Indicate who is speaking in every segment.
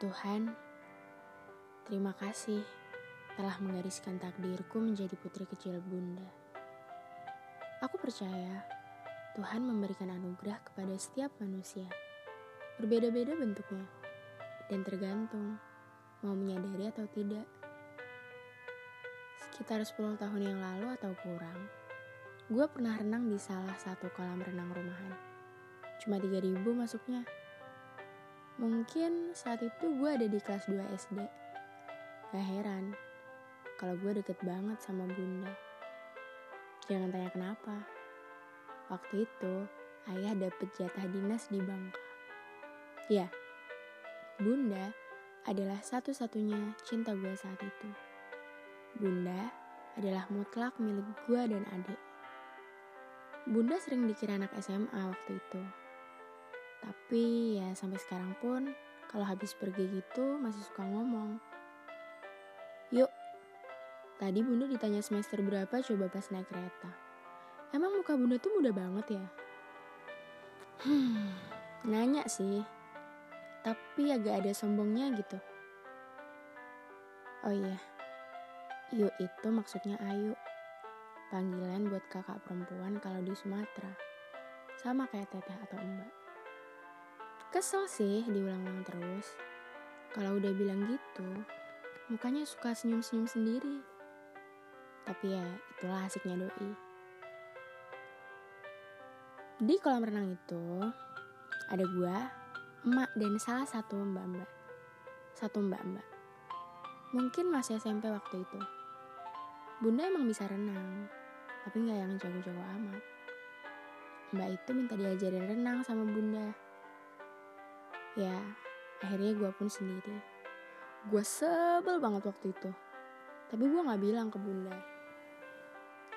Speaker 1: Tuhan, terima kasih telah menggariskan takdirku menjadi putri kecil Bunda. Aku percaya Tuhan memberikan anugerah kepada setiap manusia, berbeda-beda bentuknya, dan tergantung mau menyadari atau tidak. Sekitar 10 tahun yang lalu atau kurang, gue pernah renang di salah satu kolam renang rumahan. Cuma 3000 masuknya. Mungkin saat itu gue ada di kelas 2 SD. Gak heran kalau gue deket banget sama bunda. Jangan tanya kenapa. Waktu itu ayah dapet jatah dinas di Bangka. Ya, bunda adalah satu-satunya cinta gue saat itu. Bunda adalah mutlak milik gue dan adik. Bunda sering dikira anak SMA waktu itu. Tapi ya sampai sekarang pun kalau habis pergi gitu masih suka ngomong. Yuk, tadi bunda ditanya semester berapa coba pas naik kereta. Emang muka bunda tuh muda banget ya? Hmm, nanya sih. Tapi agak ada sombongnya gitu. Oh iya, Yuk itu maksudnya Ayu. Panggilan buat kakak perempuan kalau di Sumatera. Sama kayak teteh atau mbak. Kesel sih diulang-ulang terus. Kalau udah bilang gitu, mukanya suka senyum-senyum sendiri. Tapi ya, itulah asiknya doi. Di kolam renang itu, ada gua, emak, dan salah satu mbak-mbak. Satu mbak-mbak. Mungkin masih SMP waktu itu. Bunda emang bisa renang, tapi nggak yang jago-jago amat. Mbak itu minta diajarin renang sama bunda. Ya, akhirnya gue pun sendiri. Gue sebel banget waktu itu. Tapi gue gak bilang ke bunda.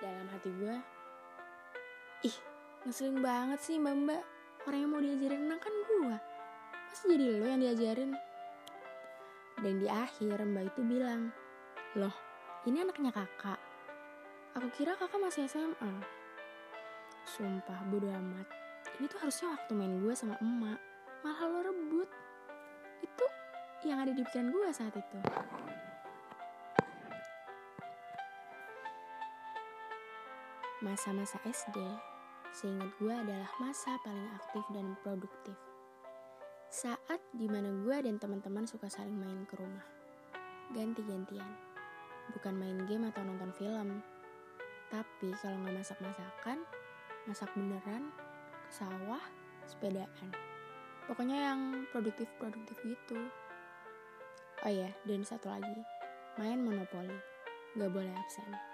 Speaker 1: Dalam hati gue, ih ngeselin banget sih mbak mbak. Orang yang mau diajarin renang kan gue. Masa jadi lo yang diajarin? Dan di akhir mbak itu bilang, Loh, ini anaknya kakak. Aku kira kakak masih SMA. Sumpah, bodo amat. Ini tuh harusnya waktu main gue sama emak malah lo rebut. Itu yang ada di pikiran gue saat itu. Masa-masa SD seingat gue adalah masa paling aktif dan produktif. Saat di mana gue dan teman-teman suka saling main ke rumah. Ganti-gantian. Bukan main game atau nonton film. Tapi kalau nggak masak-masakan masak beneran ke sawah sepedaan Pokoknya yang produktif-produktif gitu. Oh iya, dan satu lagi, main monopoli. Gak boleh absen.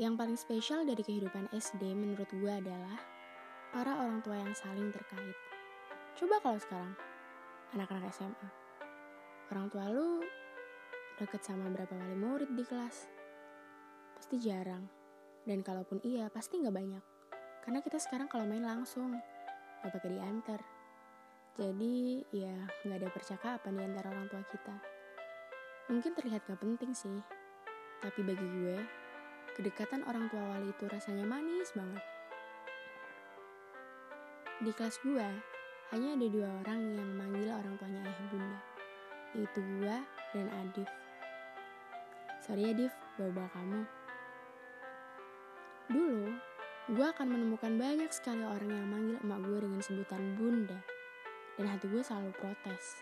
Speaker 1: Yang paling spesial dari kehidupan SD menurut gue adalah para orang tua yang saling terkait. Coba kalau sekarang, anak-anak SMA. Orang tua lu deket sama berapa wali murid di kelas? Pasti jarang. Dan kalaupun iya, pasti gak banyak. Karena kita sekarang kalau main langsung, gak pakai diantar. Jadi ya gak ada percakapan di antara orang tua kita. Mungkin terlihat gak penting sih, tapi bagi gue, kedekatan orang tua wali itu rasanya manis banget. Di kelas gue, hanya ada dua orang yang manggil orang tuanya ayah bunda, yaitu gue dan Adif. Sorry ya Div, bawa-bawa kamu. Dulu, gue akan menemukan banyak sekali orang yang manggil emak gue dengan sebutan bunda. Dan hati gue selalu protes.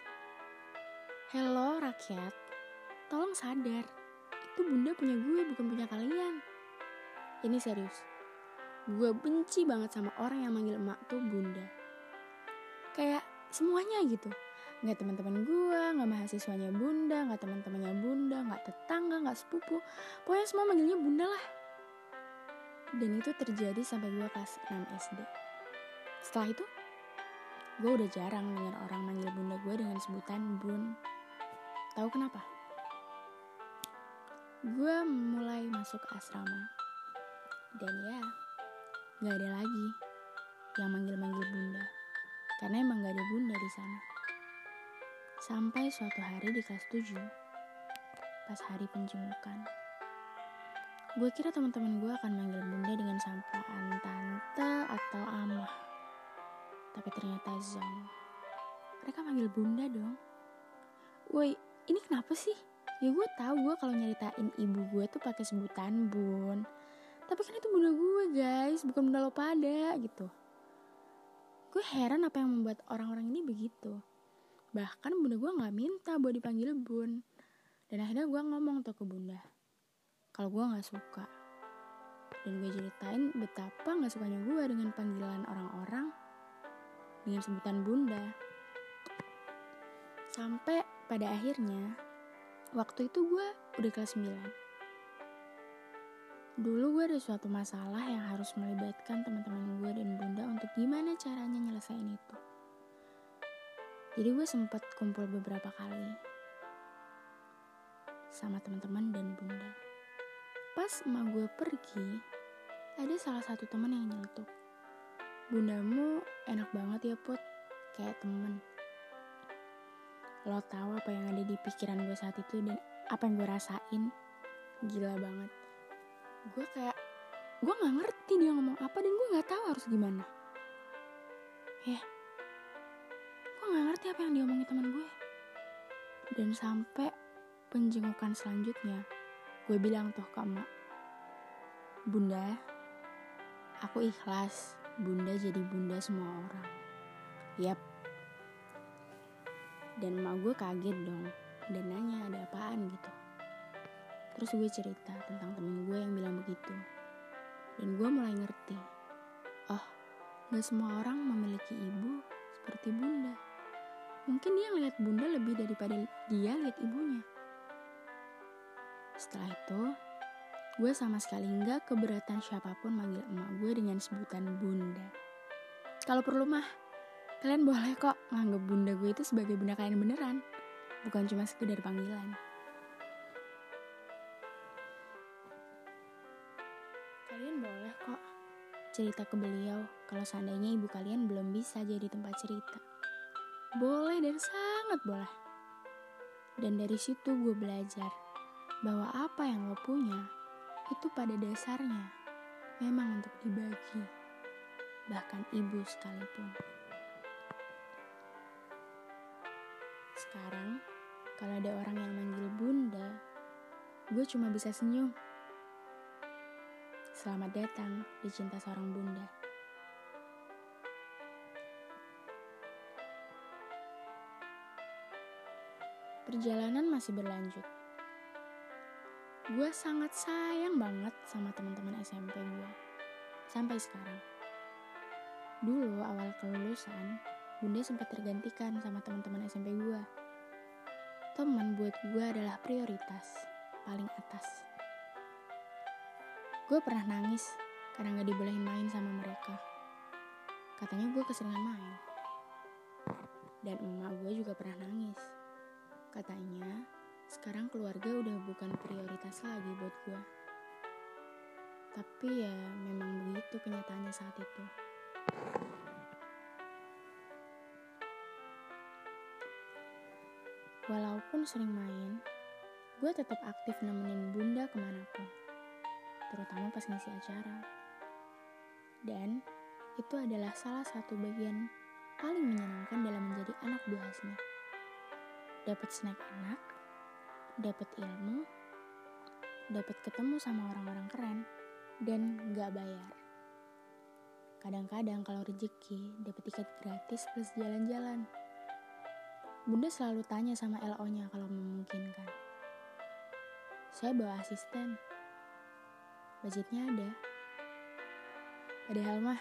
Speaker 1: Hello rakyat, tolong sadar. Itu bunda punya gue bukan punya kalian. Ini serius. Gue benci banget sama orang yang manggil emak tuh bunda. Kayak semuanya gitu. Nggak teman-teman gue, nggak mahasiswanya bunda, nggak teman-temannya bunda, nggak tetangga, nggak sepupu. Pokoknya semua manggilnya bunda lah. Dan itu terjadi sampai gue kelas 6 SD. Setelah itu, gue udah jarang dengar orang manggil bunda gue dengan sebutan bun. Tahu kenapa? Gue mulai masuk asrama. Dan ya, gak ada lagi yang manggil-manggil bunda. Karena emang gak ada bunda di sana. Sampai suatu hari di kelas 7, pas hari penjemukan. Gue kira teman-teman gue akan manggil bunda dengan sapaan tante atau amah. Tapi ternyata zong. mereka manggil bunda dong. Woi, ini kenapa sih? Ya gue tahu gue kalau nyeritain ibu gue tuh pakai sebutan bun. Tapi kan itu bunda gue guys, bukan bunda lo pada gitu. Gue heran apa yang membuat orang-orang ini begitu. Bahkan bunda gue gak minta buat dipanggil bun. Dan akhirnya gue ngomong tuh ke bunda. Kalau gue gak suka. Dan gue ceritain betapa gak sukanya gue dengan panggilan orang-orang dengan sebutan bunda. Sampai pada akhirnya, waktu itu gue udah kelas 9. Dulu gue ada suatu masalah yang harus melibatkan teman-teman gue dan bunda untuk gimana caranya nyelesain itu. Jadi gue sempat kumpul beberapa kali sama teman-teman dan bunda. Pas emak gue pergi, ada salah satu teman yang nyeletuk. Bundamu enak banget ya Put, kayak temen. Lo tahu apa yang ada di pikiran gue saat itu dan apa yang gue rasain? Gila banget. Gue kayak, gue gak ngerti dia ngomong apa dan gue gak tahu harus gimana. Ya, gue gak ngerti apa yang diomongin teman gue. Dan sampai penjengukan selanjutnya, gue bilang tuh ke emak, Bunda, aku ikhlas bunda jadi bunda semua orang. Yap. Dan emak gue kaget dong dan nanya ada apaan gitu. Terus gue cerita tentang temen gue yang bilang begitu. Dan gue mulai ngerti. Oh, gak semua orang memiliki ibu seperti bunda. Mungkin dia ngeliat bunda lebih daripada dia lihat ibunya. Setelah itu, gue sama sekali nggak keberatan siapa pun manggil emak gue dengan sebutan bunda. Kalau perlu mah, kalian boleh kok nganggap bunda gue itu sebagai bunda kalian beneran, bukan cuma sekedar panggilan. Kalian boleh kok cerita ke beliau kalau seandainya ibu kalian belum bisa jadi tempat cerita. Boleh dan sangat boleh. Dan dari situ gue belajar bahwa apa yang lo punya itu pada dasarnya memang untuk dibagi, bahkan ibu sekalipun. Sekarang, kalau ada orang yang manggil bunda, gue cuma bisa senyum. Selamat datang di cinta seorang bunda. Perjalanan masih berlanjut gue sangat sayang banget sama teman-teman SMP gue sampai sekarang. Dulu awal kelulusan, bunda sempat tergantikan sama teman-teman SMP gue. Teman buat gue adalah prioritas paling atas. Gue pernah nangis karena gak dibolehin main sama mereka. Katanya gue keseringan main. Dan emak gue juga pernah nangis. Katanya sekarang keluarga udah bukan prioritas lagi buat gue. Tapi ya memang begitu kenyataannya saat itu. Walaupun sering main, gue tetap aktif nemenin bunda ke mana pun. Terutama pas ngisi acara. Dan itu adalah salah satu bagian paling menyenangkan dalam menjadi anak buahnya. Dapat snack enak, dapat ilmu, dapat ketemu sama orang-orang keren, dan gak bayar. Kadang-kadang kalau rezeki dapat tiket gratis plus jalan-jalan. Bunda selalu tanya sama LO-nya kalau memungkinkan. Saya bawa asisten. Budgetnya ada. Padahal mah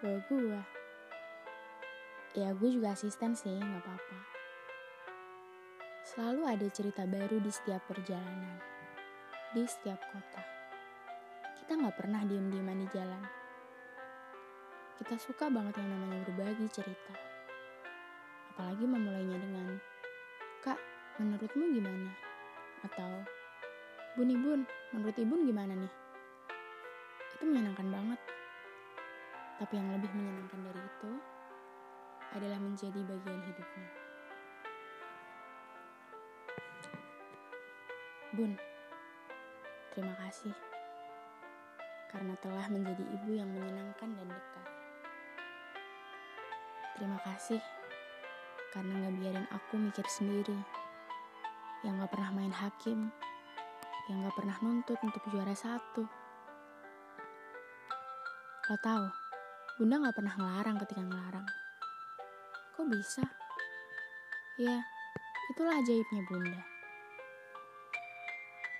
Speaker 1: bawa gua. Ya gue juga asisten sih, gak apa-apa. Selalu ada cerita baru di setiap perjalanan, di setiap kota. Kita nggak pernah diem-dieman di jalan. Kita suka banget yang namanya berbagi cerita. Apalagi memulainya dengan, Kak, menurutmu gimana? Atau, Bun Ibun, menurut Ibun gimana nih? Itu menyenangkan banget. Tapi yang lebih menyenangkan dari itu adalah menjadi bagian hidupnya. Bun, terima kasih karena telah menjadi ibu yang menyenangkan dan dekat. Terima kasih karena gak biarin aku mikir sendiri. Yang gak pernah main hakim, yang gak pernah nuntut untuk juara satu. Lo tahu, Bunda gak pernah ngelarang ketika ngelarang. Kok bisa? Ya, itulah ajaibnya Bunda.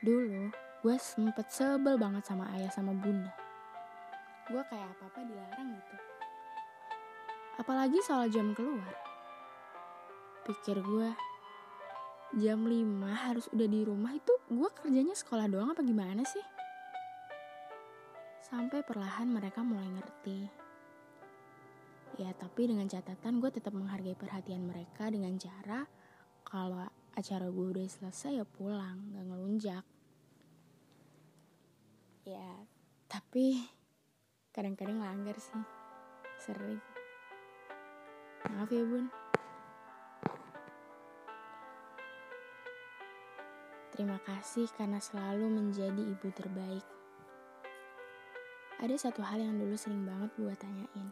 Speaker 1: Dulu, gue sempet sebel banget sama ayah sama Bunda. Gue kayak apa-apa dilarang gitu. Apalagi soal jam keluar. Pikir gue, jam 5 harus udah di rumah itu gue kerjanya sekolah doang apa gimana sih? Sampai perlahan mereka mulai ngerti. Ya tapi dengan catatan gue tetap menghargai perhatian mereka dengan cara kalau acara gue udah selesai ya pulang, gak ngelunjak. Ya tapi kadang-kadang langgar sih, sering. Maaf ya bun. Terima kasih karena selalu menjadi ibu terbaik. Ada satu hal yang dulu sering banget gue tanyain.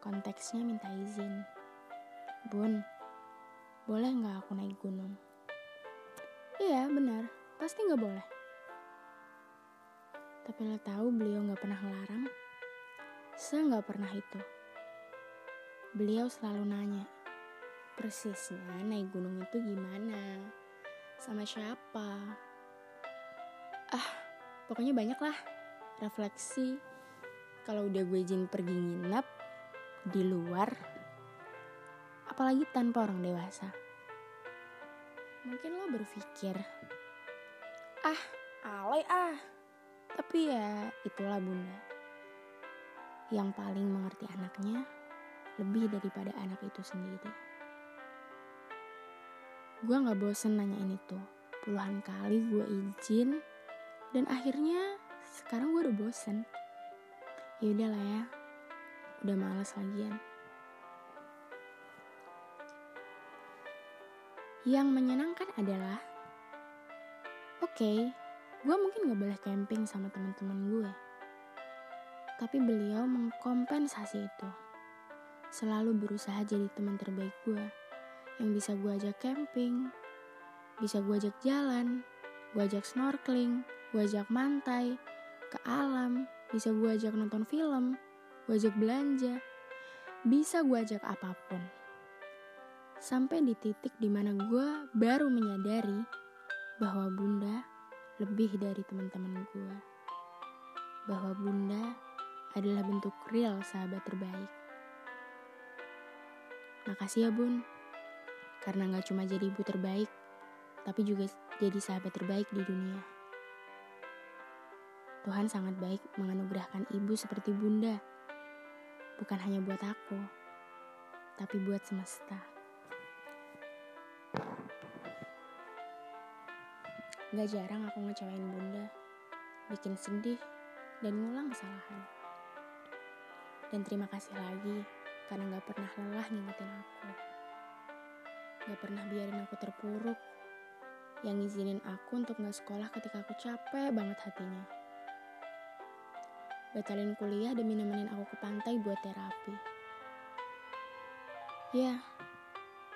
Speaker 1: Konteksnya minta izin. Bun, boleh nggak aku naik gunung? Iya, benar. Pasti nggak boleh. Tapi lo tahu beliau nggak pernah ngelarang. Se nggak pernah itu. Beliau selalu nanya, persisnya naik gunung itu gimana? Sama siapa? Ah, pokoknya banyak lah refleksi kalau udah gue izin pergi nginep di luar apalagi tanpa orang dewasa? Mungkin lo berpikir ah alay ah. Tapi ya itulah bunda. Yang paling mengerti anaknya lebih daripada anak itu sendiri. Gue gak bosen nanyain itu. Puluhan kali gue izin dan akhirnya sekarang gue udah bosen. Ya udahlah ya udah males lagian yang menyenangkan adalah oke okay, gue mungkin gak boleh camping sama teman-teman gue tapi beliau mengkompensasi itu selalu berusaha jadi teman terbaik gue yang bisa gue ajak camping bisa gue ajak jalan gue ajak snorkeling gue ajak mantai ke alam, bisa gue ajak nonton film, gue ajak belanja, bisa gue ajak apa pun. Sampai di titik di mana gue baru menyadari bahwa bunda lebih dari teman-teman gue. Bahwa bunda adalah bentuk real sahabat terbaik. Makasih ya bun, karena gak cuma jadi ibu terbaik, tapi juga jadi sahabat terbaik di dunia. Tuhan sangat baik menganugerahkan ibu seperti bunda. Bukan hanya buat aku, tapi buat semesta. Gak jarang aku ngecewain bunda, bikin sedih, dan ngulang kesalahan. Dan terima kasih lagi karena gak pernah lelah ngingetin aku. Gak pernah biarin aku terpuruk, yang ngizinin aku untuk gak sekolah ketika aku capek banget hatinya batalin kuliah demi nemenin aku ke pantai buat terapi. Ya,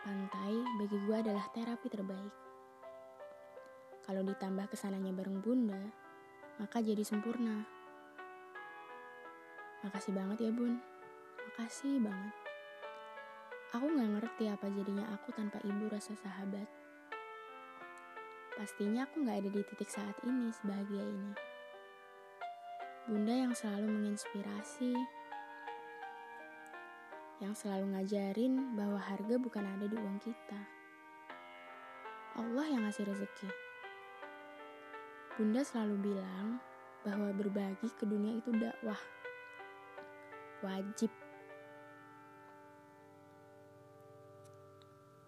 Speaker 1: pantai bagi gue adalah terapi terbaik. Kalau ditambah ke sananya bareng bunda, maka jadi sempurna. Makasih banget ya bun, makasih banget. Aku gak ngerti apa jadinya aku tanpa ibu rasa sahabat. Pastinya aku gak ada di titik saat ini sebahagia ini. Bunda yang selalu menginspirasi, yang selalu ngajarin bahwa harga bukan ada di uang kita. Allah yang ngasih rezeki. Bunda selalu bilang bahwa berbagi ke dunia itu dakwah. Wajib.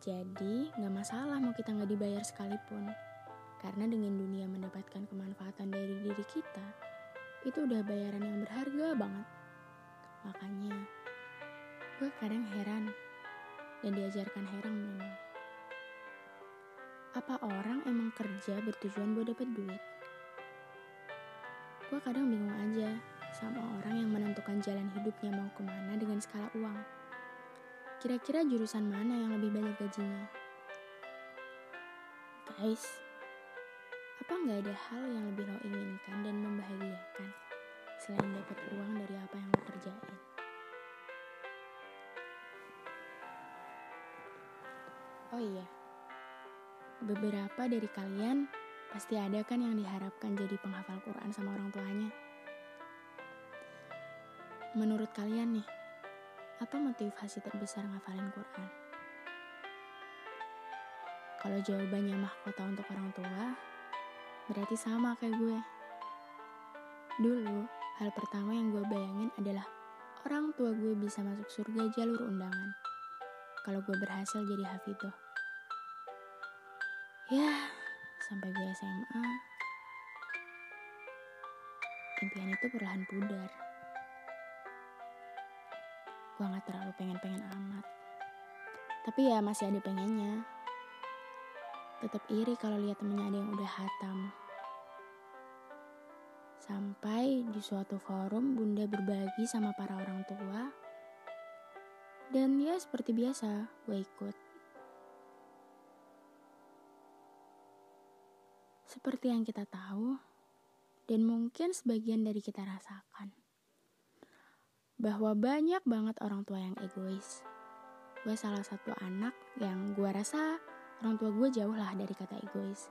Speaker 1: Jadi, gak masalah mau kita gak dibayar sekalipun. Karena dengan dunia mendapatkan kemanfaatan dari diri kita, itu udah bayaran yang berharga banget. Makanya, gue kadang heran dan diajarkan heran memang. Apa orang emang kerja bertujuan buat dapet duit? Gue kadang bingung aja sama orang yang menentukan jalan hidupnya mau ke mana dengan skala uang. Kira-kira jurusan mana yang lebih banyak gajinya? Guys, apa nggak ada hal yang lebih lo inginkan dan membahagiakan selain dapat uang dari apa yang lo kerjain? Oh iya, beberapa dari kalian pasti ada kan yang diharapkan jadi penghafal Quran sama orang tuanya. Menurut kalian nih, apa motivasi terbesar ngafalin Quran? Kalau jawabannya mahkota untuk orang tua, berarti sama kayak gue. Dulu, hal pertama yang gue bayangin adalah orang tua gue bisa masuk surga jalur undangan. Kalau gue berhasil jadi hafidoh. Ya, sampai gue SMA, impian itu perlahan pudar gue gak terlalu pengen-pengen amat. Tapi ya masih ada pengennya. Tetap iri kalau lihat temennya ada yang udah hatam. Sampai di suatu forum bunda berbagi sama para orang tua. Dan ya seperti biasa, gue ikut. Seperti yang kita tahu, dan mungkin sebagian dari kita rasakan bahwa banyak banget orang tua yang egois. Gue salah satu anak yang gue rasa orang tua gue jauh lah dari kata egois.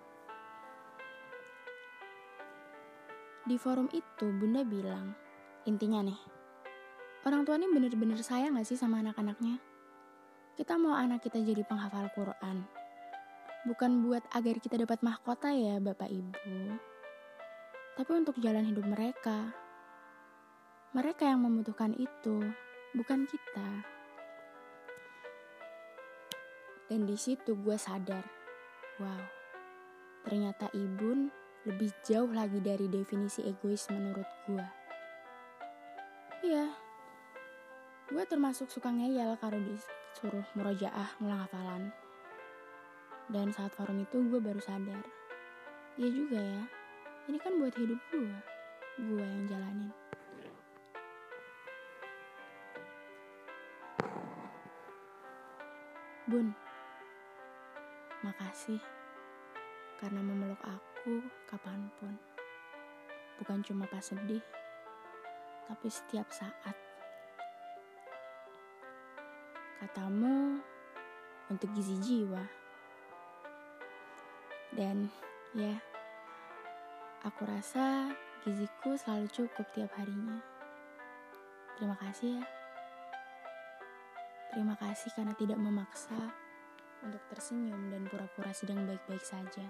Speaker 1: Di forum itu bunda bilang, intinya nih, orang tua ini bener-bener sayang gak sih sama anak-anaknya? Kita mau anak kita jadi penghafal Quran. Bukan buat agar kita dapat mahkota ya Bapak Ibu. Tapi untuk jalan hidup mereka, mereka yang membutuhkan itu, bukan kita. Dan di situ gue sadar, wow, ternyata ibun lebih jauh lagi dari definisi egois menurut gue. Iya, gue termasuk suka ngeyel kalau disuruh murojaah ngulang hafalan. Dan saat forum itu gue baru sadar, iya juga ya, ini kan buat hidup gue, gue yang jalanin. Bun, makasih karena memeluk aku kapan pun. Bukan cuma pas sedih, tapi setiap saat. Katamu untuk gizi jiwa. Dan ya, aku rasa giziku selalu cukup tiap harinya. Terima kasih ya. Terima kasih karena tidak memaksa untuk tersenyum dan pura-pura sedang baik-baik saja.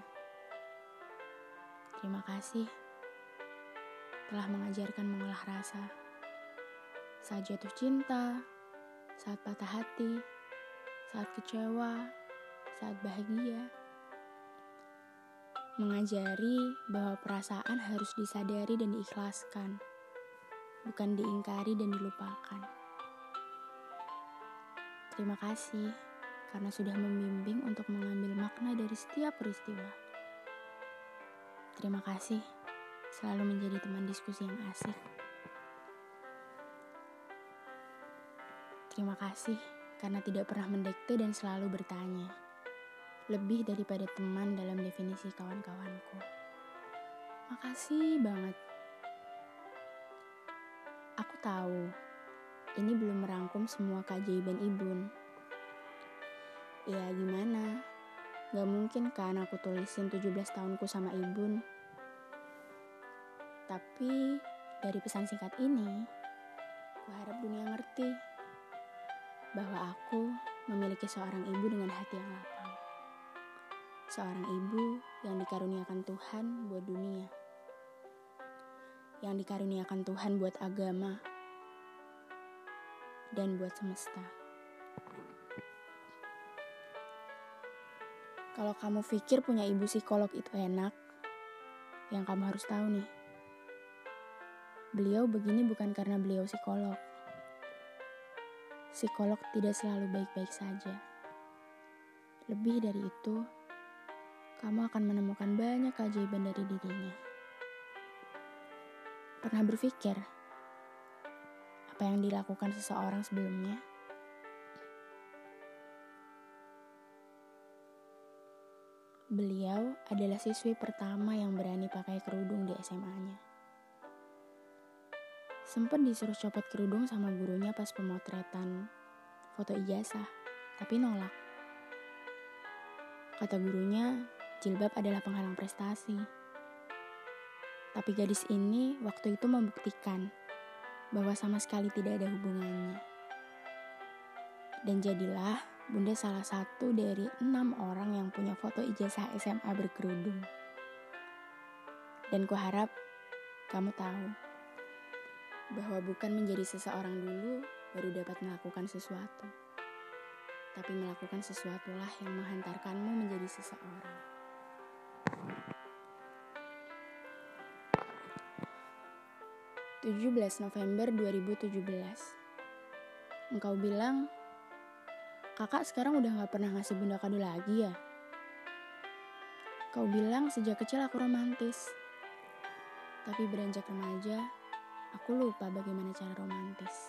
Speaker 1: Terima kasih telah mengajarkan mengolah rasa. Saat jatuh cinta, saat patah hati, saat kecewa, saat bahagia. Mengajari bahwa perasaan harus disadari dan diikhlaskan, bukan diingkari dan dilupakan. Terima kasih karena sudah membimbing untuk mengambil makna dari setiap peristiwa. Terima kasih selalu menjadi teman diskusi yang asik. Terima kasih karena tidak pernah mendekte dan selalu bertanya. Lebih daripada teman dalam definisi kawan-kawanku. Makasih banget. Aku tahu ini belum merangkum semua keajaiban Ibun. Ya gimana? Gak mungkin kan aku tulisin 17 tahunku sama Ibun. Tapi dari pesan singkat ini, aku harap dunia ngerti bahwa aku memiliki seorang ibu dengan hati yang lapang. Seorang ibu yang dikaruniakan Tuhan buat dunia. Yang dikaruniakan Tuhan buat agama dan buat semesta. Kalau kamu pikir punya ibu psikolog itu enak, yang kamu harus tahu nih, beliau begini bukan karena beliau psikolog. Psikolog tidak selalu baik-baik saja. Lebih dari itu, kamu akan menemukan banyak keajaiban dari dirinya. Pernah berpikir, apa yang dilakukan seseorang sebelumnya? Beliau adalah siswi pertama yang berani pakai kerudung di SMA-nya. Sempat disuruh copot kerudung sama gurunya pas pemotretan foto ijazah, tapi nolak. Kata gurunya, jilbab adalah penghalang prestasi. Tapi gadis ini waktu itu membuktikan bahwa sama sekali tidak ada hubungannya. Dan jadilah Bunda salah satu dari enam orang yang punya foto ijazah SMA berkerudung. Dan kuharap kamu tahu bahwa bukan menjadi seseorang dulu baru dapat melakukan sesuatu. Tapi melakukan sesuatulah yang menghantarkanmu menjadi seseorang. Tujuh belas November 2017 Engkau bilang Kakak sekarang udah gak pernah ngasih bunda kado lagi ya? Kau bilang sejak kecil aku romantis. Tapi beranjak remaja, aku lupa bagaimana cara romantis.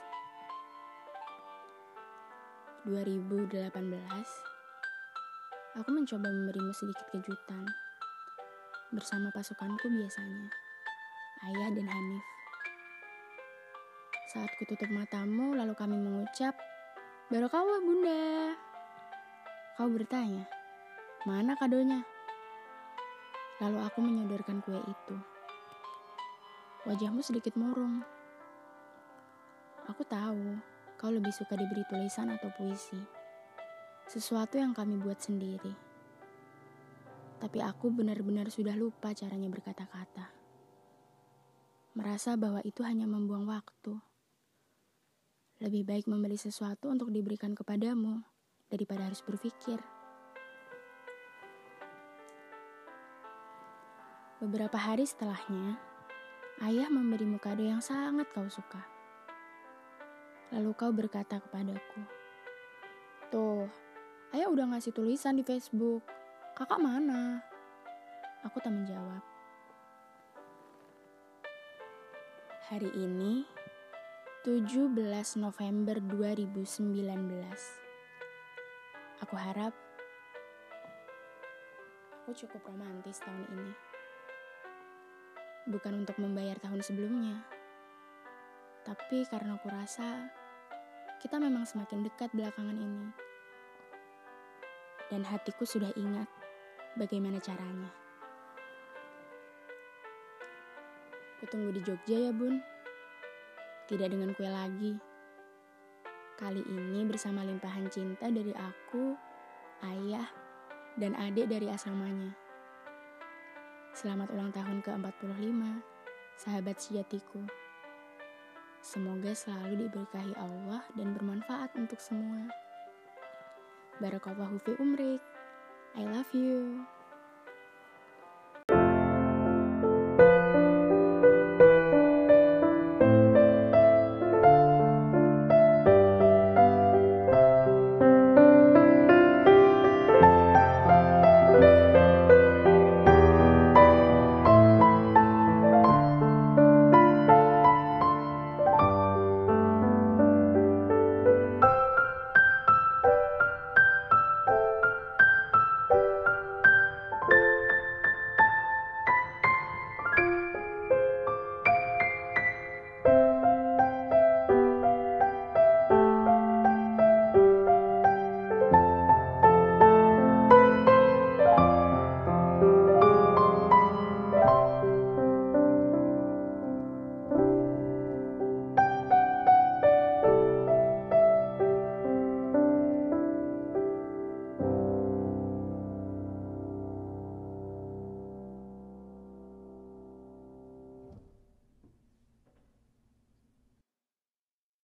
Speaker 1: 2018, aku mencoba memberimu sedikit kejutan. Bersama pasukanku biasanya, Ayah dan Hanif. Saat kututup matamu, lalu kami mengucap, Baru kau bunda. Kau bertanya, mana kadonya? Lalu aku menyodorkan kue itu. Wajahmu sedikit murung. Aku tahu kau lebih suka diberi tulisan atau puisi. Sesuatu yang kami buat sendiri. Tapi aku benar-benar sudah lupa caranya berkata-kata. Merasa bahwa itu hanya membuang waktu. Lebih baik membeli sesuatu untuk diberikan kepadamu daripada harus berpikir. Beberapa hari setelahnya, ayah memberimu kado yang sangat kau suka. Lalu kau berkata kepadaku, Tuh, ayah udah ngasih tulisan di Facebook. Kakak mana? Aku tak menjawab. Hari ini, 17 November 2019. Aku harap aku cukup romantis tahun ini. Bukan untuk membayar tahun sebelumnya, tapi karena aku rasa kita memang semakin dekat belakangan ini. Dan hatiku sudah ingat bagaimana caranya. Kutunggu di Jogja ya, Bun tidak dengan kue lagi. Kali ini bersama limpahan cinta dari aku, ayah, dan adik dari asramanya. Selamat ulang tahun ke-45, sahabat sejatiku. Semoga selalu diberkahi Allah dan bermanfaat untuk semua. Barakallahu fi umrik. I love you.